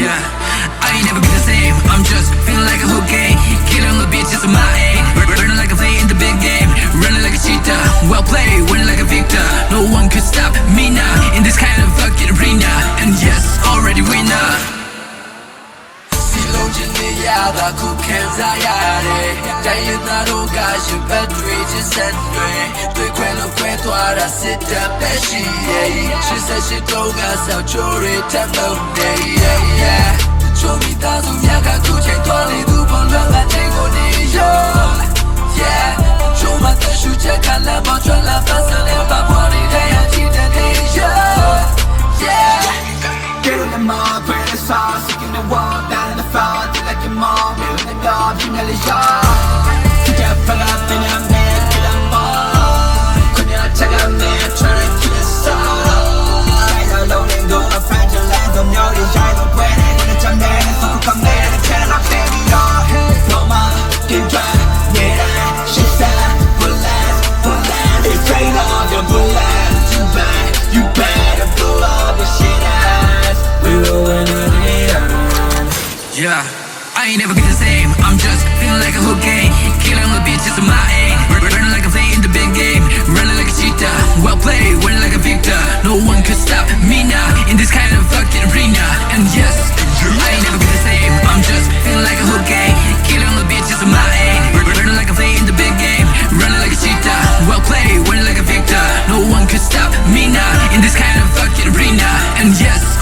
Yeah, I ain't never been the same. I'm just feeling like a whole လုံးချင်းနေရတာခုခံစားရတယ်။တိုင်းရသားတို့ကရှင်ဘက်တွေချင်းဆက်တွေတွေ့ခွဲလို့ခွဲသွားတာစစ်တပ်ပဲရှိရဲ့။ရှစ်ဆက်ရှိတော့ကဆောက်ချိုးတွေထပ်လို့နေ yeah yeah ။ချိုးမိသားစုများကခုချိန်သွားနေသူပေါ်လွန်ကချိန်ကိုနေရော။ yeah ။ချိုးမတဲ့ရှူချက်ကလည်းမချွန်လာပတ် floor, feel like your mom, you I ain't never get the same. I'm just feeling like a hook game. Killing the bitches is my aim. Running like I'm playing the big game. Running like a cheetah. Well played, winning like a victor. No one could stop me now in this kind of fucking arena. And yes, I ain't never get the same. I'm just feeling like a hook game. Killing the bitches is my aim. Running like I'm playing the big game. Running like a cheetah. Well played, winning like a victor. No one could stop me now in this kind of fucking arena. And yes.